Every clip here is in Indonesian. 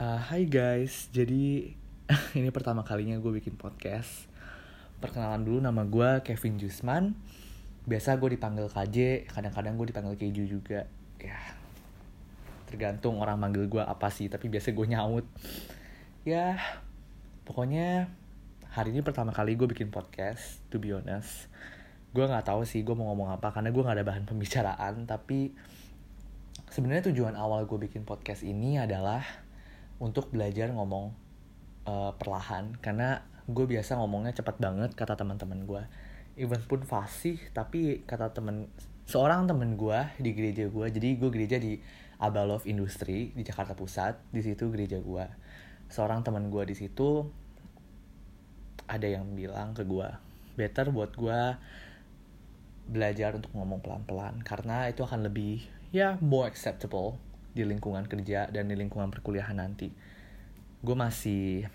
Uh, guys, jadi ini pertama kalinya gue bikin podcast. Perkenalan dulu nama gue Kevin Jusman. Biasa gue dipanggil KJ, kadang-kadang gue dipanggil Keju juga. Ya, tergantung orang manggil gue apa sih, tapi biasa gue nyaut. Ya, pokoknya hari ini pertama kali gue bikin podcast, to be honest. Gue nggak tahu sih gue mau ngomong apa karena gue nggak ada bahan pembicaraan, tapi sebenarnya tujuan awal gue bikin podcast ini adalah untuk belajar ngomong uh, perlahan. Karena gue biasa ngomongnya cepat banget kata teman-teman gue. Even pun fasih tapi kata temen seorang temen gue di gereja gue jadi gue gereja di Abalov Industri di Jakarta Pusat di situ gereja gue. Seorang teman gue di situ ada yang bilang ke gue better buat gue belajar untuk ngomong pelan-pelan karena itu akan lebih ya more acceptable di lingkungan kerja dan di lingkungan perkuliahan nanti. Gue masih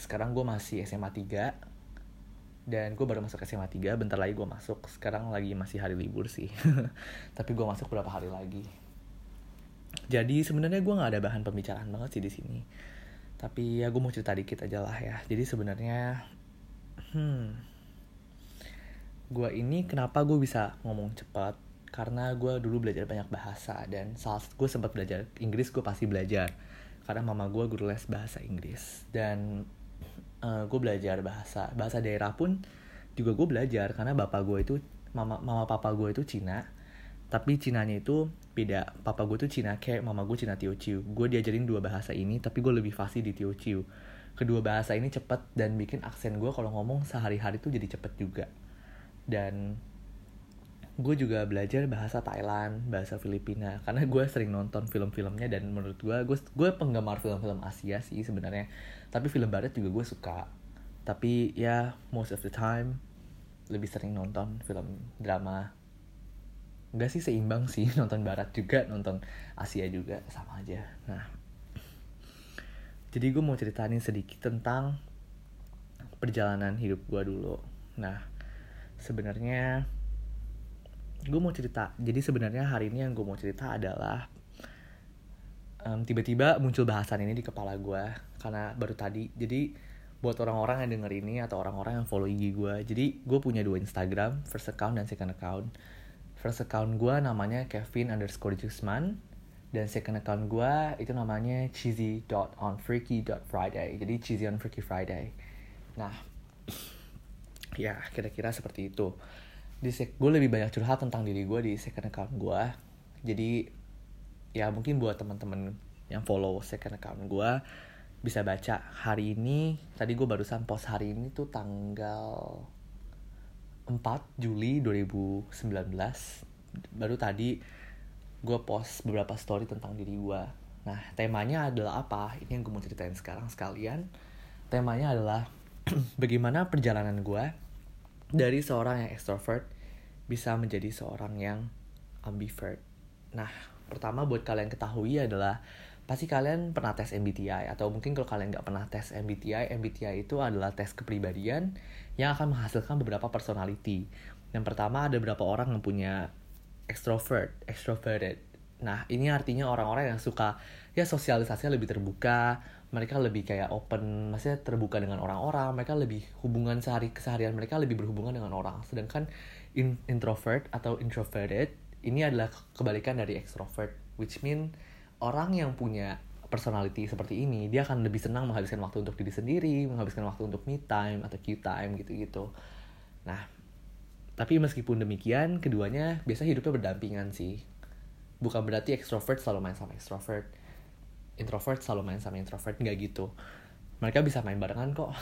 sekarang gue masih SMA 3 dan gue baru masuk SMA 3 bentar lagi gue masuk. Sekarang lagi masih hari libur sih tapi gue masuk beberapa hari lagi. Jadi sebenarnya gue nggak ada bahan pembicaraan banget sih di sini. Tapi ya gue mau cerita dikit aja lah ya. Jadi sebenarnya hmm gue ini kenapa gue bisa ngomong cepat karena gue dulu belajar banyak bahasa dan saat gue sempat belajar Inggris gue pasti belajar. Karena mama gue guru les bahasa Inggris. Dan uh, gue belajar bahasa bahasa daerah pun juga gue belajar karena bapak gue itu mama mama papa gue itu Cina. Tapi Cinanya itu beda. Papa gue tuh Cina kayak mama gue Cina Teochew. Gue diajarin dua bahasa ini tapi gue lebih fasih di Teochew. Kedua bahasa ini cepet dan bikin aksen gue kalau ngomong sehari-hari tuh jadi cepet juga. Dan gue juga belajar bahasa Thailand, bahasa Filipina. Karena gue sering nonton film-filmnya dan menurut gue gue gue penggemar film-film Asia sih sebenarnya. Tapi film Barat juga gue suka. Tapi ya most of the time lebih sering nonton film drama. Enggak sih seimbang sih nonton Barat juga nonton Asia juga sama aja. Nah. Jadi gue mau ceritain sedikit tentang perjalanan hidup gue dulu. Nah sebenarnya gue mau cerita. Jadi sebenarnya hari ini yang gue mau cerita adalah um, tiba-tiba muncul bahasan ini di kepala gue karena baru tadi. Jadi buat orang-orang yang denger ini atau orang-orang yang follow IG gue jadi gue punya dua Instagram first account dan second account. First account gue namanya Kevin underscore Jusman dan second account gue itu namanya cheesy dot on freaky dot Friday. Jadi cheesy on freaky Friday. Nah ya kira-kira seperti itu di gue lebih banyak curhat tentang diri gue di second account gue jadi ya mungkin buat teman-teman yang follow second account gue bisa baca hari ini tadi gue barusan post hari ini tuh tanggal 4 Juli 2019 baru tadi gue post beberapa story tentang diri gue nah temanya adalah apa? Ini yang gue mau ceritain sekarang sekalian. Temanya adalah bagaimana perjalanan gue dari seorang yang extrovert bisa menjadi seorang yang ambivert. Nah, pertama buat kalian ketahui adalah pasti kalian pernah tes MBTI atau mungkin kalau kalian nggak pernah tes MBTI, MBTI itu adalah tes kepribadian yang akan menghasilkan beberapa personality. Yang pertama ada beberapa orang yang punya extrovert, extroverted. Nah, ini artinya orang-orang yang suka ya sosialisasinya lebih terbuka, mereka lebih kayak open, maksudnya terbuka dengan orang-orang, mereka lebih hubungan sehari keseharian mereka lebih berhubungan dengan orang. Sedangkan in introvert atau introverted ini adalah kebalikan dari extrovert, which mean orang yang punya personality seperti ini dia akan lebih senang menghabiskan waktu untuk diri sendiri, menghabiskan waktu untuk me time atau Q time gitu-gitu. Nah, tapi meskipun demikian, keduanya biasa hidupnya berdampingan sih. Bukan berarti extrovert selalu main sama extrovert introvert selalu main sama introvert nggak gitu. Mereka bisa main barengan kok.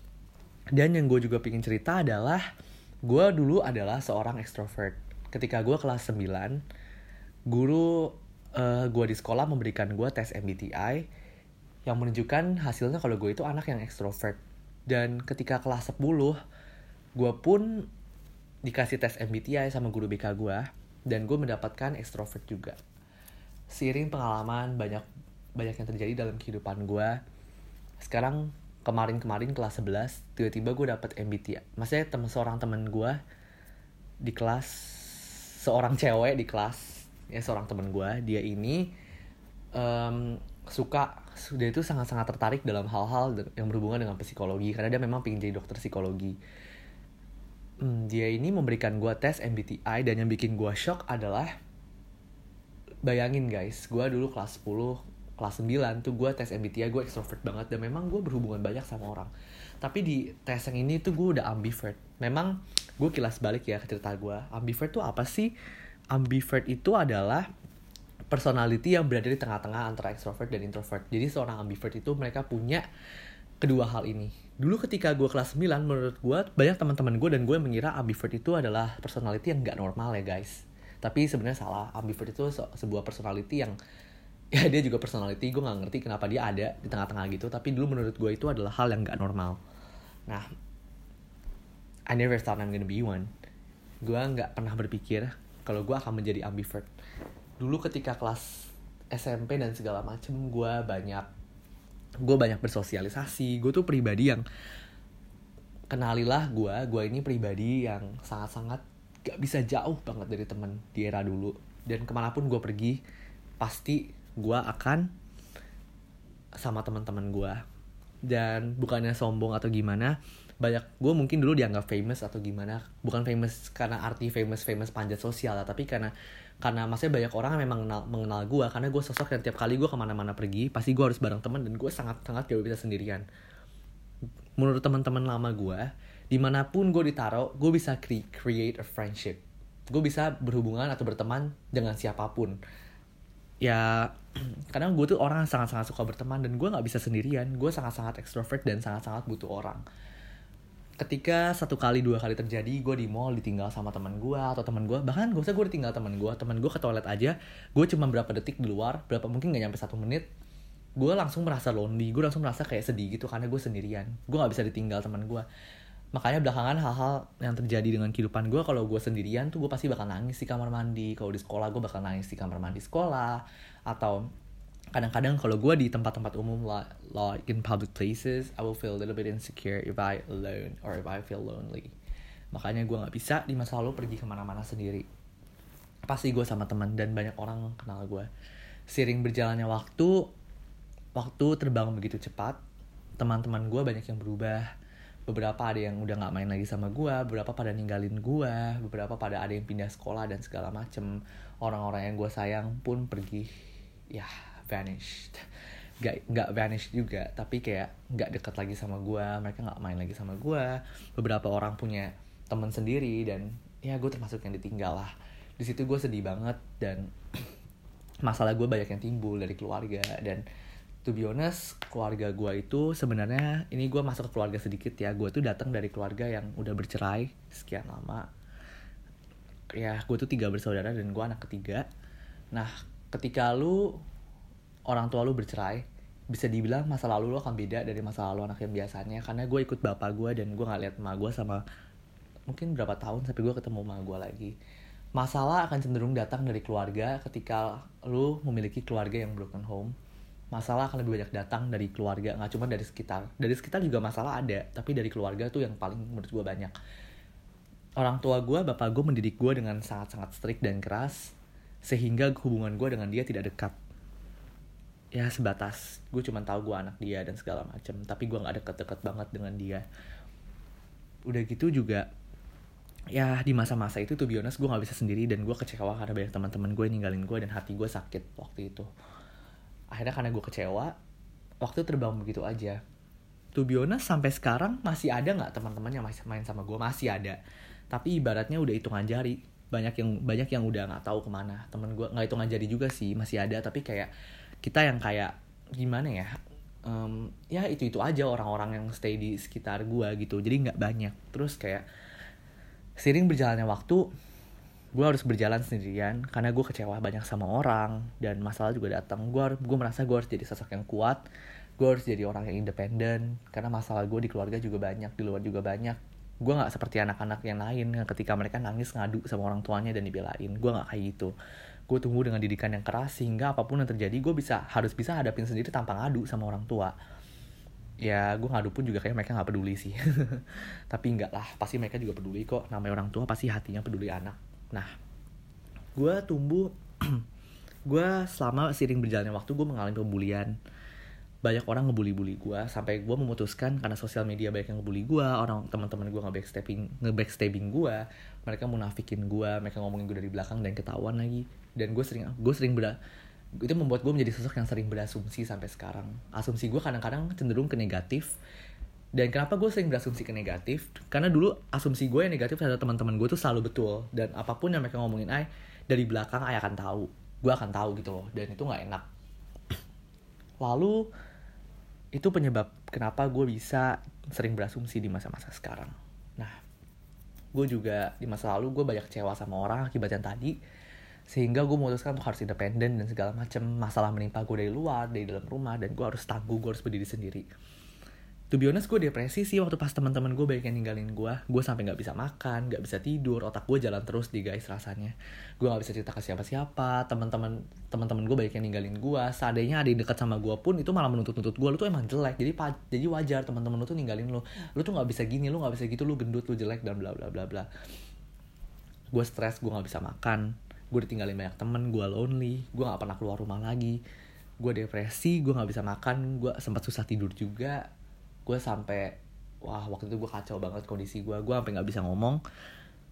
Dan yang gue juga pingin cerita adalah gue dulu adalah seorang extrovert ketika gue kelas 9 guru uh, gue di sekolah memberikan gue tes MBTI yang menunjukkan hasilnya kalau gue itu anak yang extrovert dan ketika kelas 10 gue pun dikasih tes MBTI sama guru BK gue dan gue mendapatkan extrovert juga. Seiring pengalaman banyak banyak yang terjadi dalam kehidupan gue sekarang kemarin-kemarin kelas 11 tiba-tiba gue dapet MBTI maksudnya temen seorang temen gue di kelas seorang cewek di kelas ya seorang temen gue dia ini um, suka dia itu sangat-sangat tertarik dalam hal-hal yang berhubungan dengan psikologi. Karena dia memang pengen jadi dokter psikologi hmm, dia ini memberikan gue tes MBTI dan yang bikin gue shock adalah bayangin guys gue dulu kelas 10 kelas 9 tuh gue tes MBTI gue extrovert banget dan memang gue berhubungan banyak sama orang. Tapi di tes yang ini tuh gue udah ambivert. Memang gue kilas balik ya ke cerita gue ambivert tuh apa sih? Ambivert itu adalah personality yang berada di tengah-tengah antara extrovert dan introvert. Jadi seorang ambivert itu mereka punya kedua hal ini. Dulu ketika gue kelas 9 menurut gue banyak teman-teman gue dan gue mengira ambivert itu adalah personality yang gak normal ya guys. Tapi sebenarnya salah. Ambivert itu se sebuah personality yang ya dia juga personality. Gue nggak ngerti kenapa dia ada di tengah-tengah gitu. Tapi dulu menurut gue itu adalah hal yang gak normal. Nah I never thought I'm gonna be one. Gue nggak pernah berpikir kalau gue akan menjadi ambivert. Dulu ketika kelas SMP dan segala macem gue banyak gue banyak bersosialisasi gue tuh pribadi yang kenalilah gue gue ini pribadi yang sangat-sangat gak bisa jauh banget dari temen di era dulu. Dan ke mana pun gue pergi pasti gue akan sama teman-teman gue dan bukannya sombong atau gimana banyak gue mungkin dulu dianggap famous atau gimana. Bukan famous karena arti famous famous panjat sosial lah tapi karena karena maksudnya banyak orang yang memang mengenal, mengenal gue karena gue sosok yang tiap kali gue ke mana-mana pergi pasti gue harus bareng teman dan gue sangat sangat jauh bisa sendirian. Menurut teman-teman lama gue di mana pun gue ditaruh gue bisa cre create a friendship. Gue bisa berhubungan atau berteman dengan siapa pun. Ya kadang gue tuh orang sangat-sangat suka berteman dan gue nggak bisa sendirian. Gue sangat-sangat extrovert dan sangat-sangat butuh orang ketika satu kali dua kali terjadi gue di mall ditinggal sama teman gue atau teman gue bahkan gak usah gue ditinggal teman gue teman gue ke toilet aja gue cuma berapa detik di luar berapa mungkin gak nyampe satu menit gue langsung merasa lonely gue langsung merasa kayak sedih gitu karena gue sendirian. Gue nggak bisa ditinggal teman gue makanya belakangan hal-hal yang terjadi dengan kehidupan gue kalau gue sendirian tuh gue pasti bakal nangis di kamar mandi. Kalau di sekolah gue bakal nangis di kamar mandi sekolah atau kadang-kadang kalau gue di tempat-tempat umum like, like in public places I will feel a little bit insecure if I alone or if I feel lonely. Makanya gue nggak bisa di masa lalu pergi ke mana-mana sendiri. Pasti gue sama teman dan banyak orang kenal gue sering berjalannya waktu waktu terbang begitu cepat teman-teman gue banyak yang berubah. Beberapa ada yang udah nggak main lagi sama gue beberapa pada ninggalin gue beberapa pada ada yang pindah sekolah dan segala macem. Orang-orang yang gue sayang pun pergi. Ya vanished. Gak nggak vanish juga tapi kayak nggak dekat lagi sama gue mereka nggak main lagi sama gue beberapa orang punya temen sendiri dan ya gue termasuk yang ditinggal lah. Di situ gue sedih banget dan masalah gue banyak yang timbul dari keluarga dan to be honest keluarga gue itu sebenarnya ini gue masuk ke keluarga sedikit ya. Gue tuh datang dari keluarga yang udah bercerai sekian lama. Ya gue tuh tiga bersaudara dan gue anak ketiga. Nah ketika lu orang tua lu bercerai bisa dibilang masa lalu lo akan beda dari masa lalu anak yang biasanya. Karena gue ikut bapak gue dan gue nggak lihat emak gue sama mungkin berapa tahun sampai gue ketemu emak gue lagi. Masalah akan cenderung datang dari keluarga ketika lu memiliki keluarga yang broken home. Masalah akan lebih banyak datang dari keluarga nggak cuma dari sekitar. Dari sekitar juga masalah ada tapi dari keluarga tuh yang paling menurut gue banyak. Orang tua gue bapak gue mendidik gue dengan sangat sangat strict dan keras sehingga hubungan gue dengan dia tidak dekat ya sebatas. Gue cuma tahu gue anak dia dan segala macam tapi gue nggak deket-deket banget dengan dia. Udah gitu juga ya di masa-masa itu tuh bionas gue nggak bisa sendiri dan gue kecewa karena banyak teman-teman gue ninggalin gue dan hati gue sakit waktu itu. Akhirnya karena gue kecewa waktu terbang begitu aja. Be honest, sampai sekarang masih ada nggak teman-teman masih main sama gue masih ada. Tapi ibaratnya udah hitungan jari banyak yang banyak yang udah nggak tahu ke mana. Temen gue nggak hitungan jari juga sih masih ada. Tapi kayak kita yang kayak gimana ya um, ya itu itu aja orang-orang yang stay di sekitar gue gitu. Jadi nggak banyak. Terus kayak sering berjalannya waktu gue harus berjalan sendirian karena gue kecewa banyak sama orang dan masalah juga datang. Gue gue merasa gue harus jadi sosok yang kuat gue harus jadi orang yang independen karena masalah gue di keluarga juga banyak di luar juga banyak. Gue nggak seperti anak-anak yang lain yang ketika mereka nangis ngadu sama orang tuanya dan dibelain. Gue nggak kayak gitu gue tunggu dengan didikan yang keras sehingga apa pun yang terjadi gue bisa harus bisa hadapin sendiri tanpa ngadu sama orang tua. Ya gue ngadu pun juga kayak mereka nggak peduli sih. Tapi enggak lah pasti mereka juga peduli kok. Namanya orang tua pasti hatinya peduli anak. Nah, gue tumbuh gue selama seiring berjalannya waktu gue mengalami pembulian. Banyak orang ngebully-bully gue sampai gue memutuskan karena sosial media banyak yang ngebully gue orang teman-teman gue nge-backstabbing nge-backstabbing gue mereka munafikin gue mereka ngomongin gue dari belakang dan ketahuan lagi dan gue sering gue sering ber itu membuat gue menjadi sosok yang sering berasumsi sampai sekarang. Asumsi gue kadang-kadang cenderung ke negatif. Dan kenapa gue sering berasumsi ke negatif? Karena dulu asumsi gue yang negatif terhadap teman-teman gue tuh selalu betul. Dan apa pun yang mereka ngomongin ay dari belakang ay akan tahu. Gue akan tahu gitu loh. Dan itu nggak enak. Lalu itu penyebab kenapa gue bisa sering berasumsi di masa-masa sekarang. Nah, gue juga di masa lalu gue banyak kecewa sama orang akibat yang tadi, sehingga gue memutuskan untuk harus independen dan segala macam masalah menimpa gue dari luar, dari dalam rumah, dan gue harus tangguh, gue harus berdiri sendiri. To be honest gue depresi sih waktu pas teman-teman gue banyak yang ninggalin gue gue sampai nggak bisa makan nggak bisa tidur otak gue jalan terus di guys rasanya. Gue nggak bisa cerita ke siapa-siapa teman-teman teman-teman gue banyak yang ninggalin gue seandainya ada yang dekat sama gue pun itu malah menuntut-nuntut gue lu tuh emang jelek jadi jadi wajar teman-teman lu tuh ninggalin lu. Lu tuh nggak bisa gini lu nggak bisa gitu lu gendut lu jelek dan bla bla bla bla. Gue stres gue nggak bisa makan gue ditinggalin banyak temen gue lonely gue nggak pernah keluar rumah lagi. Gue depresi gue nggak bisa makan gue sempat susah tidur juga. Gue sampai wah waktu itu gue kacau banget kondisi gue gue sampai nggak bisa ngomong.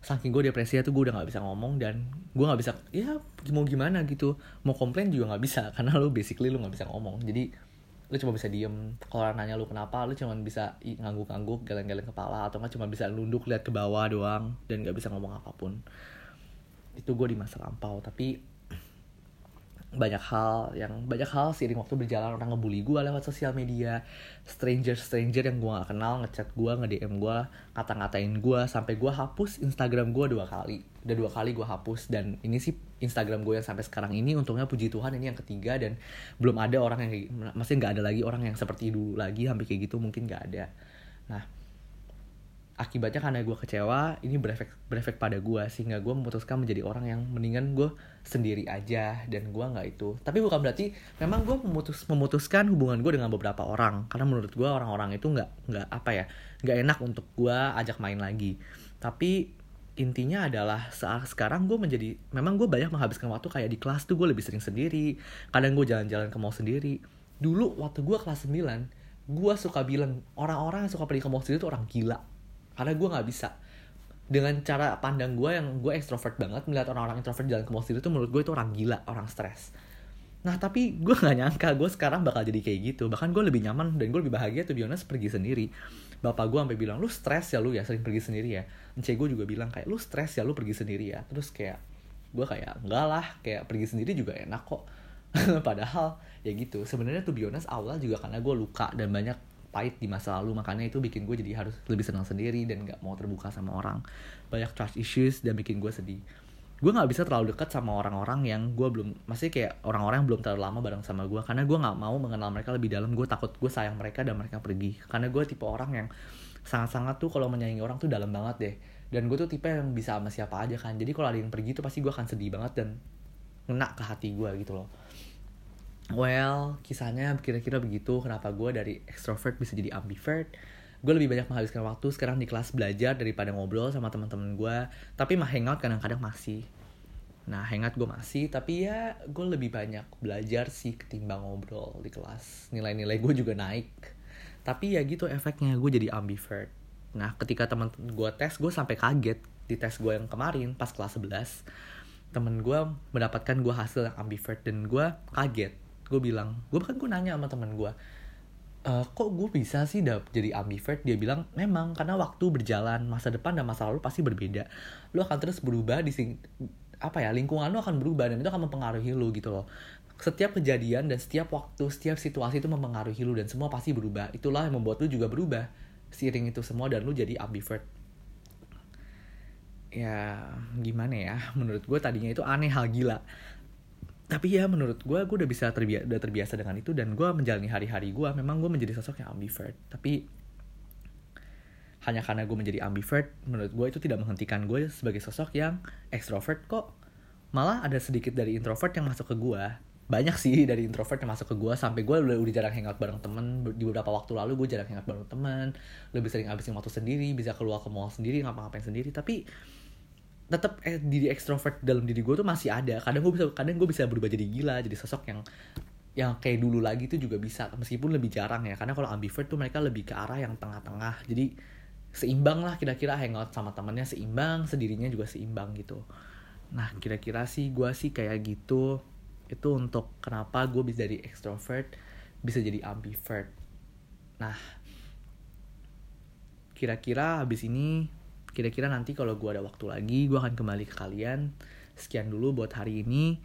Saking gue depresi tuh gue udah nggak bisa ngomong dan gue nggak bisa ya mau gimana gitu. Mau komplain juga nggak bisa karena lu basically lu nggak bisa ngomong. Jadi lu cuma bisa diem. Kalau orang nanya lu kenapa lu cuma bisa ngangguk-ngangguk geleng-geleng kepala atau nggak cuma bisa nunduk lihat ke bawah doang dan nggak bisa ngomong apa pun itu gue di masa lampau tapi banyak hal yang banyak hal seiring waktu berjalan orang ngebully gue lewat sosial media. Stranger stranger yang gue gak kenal ngechat gue nge DM gue kata-ngatain gue sampai gue hapus Instagram gue dua kali. Udah dua kali gue hapus dan ini sih Instagram gue yang sampai sekarang ini untungnya puji Tuhan ini yang ketiga dan belum ada orang yang masih nggak ada lagi orang yang seperti dulu lagi sampai kayak gitu mungkin nggak ada. Nah akibatnya karena gue kecewa ini berefek berefek pada gue sehingga gue memutuskan menjadi orang yang mendingan gue sendiri aja dan gue nggak itu. Tapi bukan berarti memang gue memutus memutuskan hubungan gue dengan beberapa orang. Karena menurut gue orang-orang itu nggak nggak apa ya nggak enak untuk gue ajak main lagi. Tapi intinya adalah saat sekarang gue menjadi memang gue banyak menghabiskan waktu kayak di kelas tuh gue lebih sering sendiri. Kadang gue jalan-jalan ke mall sendiri. Dulu waktu gue kelas 9 gue suka bilang orang-orang yang suka pergi ke mall sendiri itu orang gila karena gue nggak bisa. Dengan cara pandang gue yang gue ekstrovert banget melihat orang-orang introvert jalan ke mall sendiri itu menurut gue itu orang gila orang stres. Nah tapi gue nggak nyangka gue sekarang bakal jadi kayak gitu. Bahkan gue lebih nyaman dan gue lebih bahagia tuh honest pergi sendiri. Bapak gue sampai bilang lu stres ya lu ya sering pergi sendiri ya. Ence gue juga bilang kayak lu stres ya lu pergi sendiri ya. Terus kayak gue kayak enggak lah kayak pergi sendiri juga enak kok. Padahal ya gitu. Sebenarnya tuh honest awal juga karena gue luka dan banyak pahit di masa lalu. Makanya itu bikin gue jadi harus lebih senang sendiri dan nggak mau terbuka sama orang. Banyak trust issues dan bikin gue sedih. Gue nggak bisa terlalu dekat sama orang-orang yang gue belum masih kayak orang-orang yang belum terlalu lama bareng sama gue. Karena gue nggak mau mengenal mereka lebih dalam. Gue takut gue sayang mereka dan mereka pergi. Karena gue tipe orang yang sangat-sangat tuh kalau menyayangi orang tuh dalam banget deh. Dan gue tuh tipe yang bisa sama siapa aja kan. Jadi kalau ada yang pergi tuh pasti gue akan sedih banget dan ngena ke hati gue gitu loh Well, kisahnya kira-kira begitu kenapa gue dari extrovert bisa jadi ambivert. Gue lebih banyak menghabiskan waktu sekarang di kelas belajar daripada ngobrol sama teman-teman gue. Tapi mah hangout kadang-kadang masih. Nah, hangout gue masih, tapi ya gue lebih banyak belajar sih ketimbang ngobrol di kelas. Nilai-nilai gue juga naik. Tapi ya gitu efeknya gue jadi ambivert. Nah, ketika teman gue tes, gue sampai kaget di tes gue yang kemarin pas kelas 11. Temen gue mendapatkan gue hasil yang ambivert dan gue kaget gue bilang gue bahkan gue nanya sama temen gue uh, kok gue bisa sih dap jadi ambivert dia bilang memang karena waktu berjalan masa depan dan masa lalu pasti berbeda. Lu akan terus berubah di sing apa ya lingkungan lu akan berubah dan itu akan mempengaruhi lu gitu loh. Setiap kejadian dan setiap waktu setiap situasi itu mempengaruhi lu dan semua pasti berubah. Itulah yang membuat lu juga berubah seiring itu semua dan lu jadi ambivert. Ya gimana ya? Menurut gue tadinya itu aneh hal gila tapi ya menurut gue gue udah bisa terbiasa udah terbiasa dengan itu dan gue menjalani hari-hari gue memang gue menjadi sosok yang ambivert. Tapi hanya karena gue menjadi ambivert menurut gue itu tidak menghentikan gue sebagai sosok yang extrovert kok. Malah ada sedikit dari introvert yang masuk ke gue banyak sih dari introvert yang masuk ke gue sampai gue udah, udah jarang hangout bareng temen. Di beberapa waktu lalu gue jarang hangout bareng temen. Lebih sering habisin waktu sendiri bisa keluar ke mall sendiri ngapa-ngapain sendiri. Tapi tetap eh, diri ekstrovert dalam diri gue tuh masih ada. Kadang gue bisa kadang gue bisa berubah jadi gila jadi sosok yang yang kayak dulu lagi tuh juga bisa. Meskipun lebih jarang ya karena kalau ambivert tuh mereka lebih ke arah yang tengah-tengah. Jadi seimbang lah kira-kira hangout sama temennya seimbang sendirinya juga seimbang gitu. Nah kira-kira sih gue sih kayak gitu. Itu untuk kenapa gue bisa dari extrovert bisa jadi ambivert. Nah kira-kira habis ini kira-kira nanti kalau gue ada waktu lagi gue akan kembali ke kalian. Sekian dulu buat hari ini.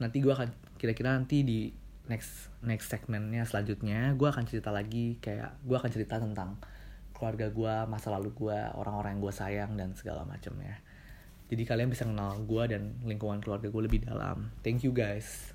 Nanti gue akan kira-kira nanti di next next segmennya selanjutnya gue akan cerita lagi kayak gue akan cerita tentang keluarga gue masa lalu gue orang-orang yang gue sayang dan segala macamnya jadi kalian bisa kenal gue dan lingkungan keluarga gue lebih dalam. Thank you guys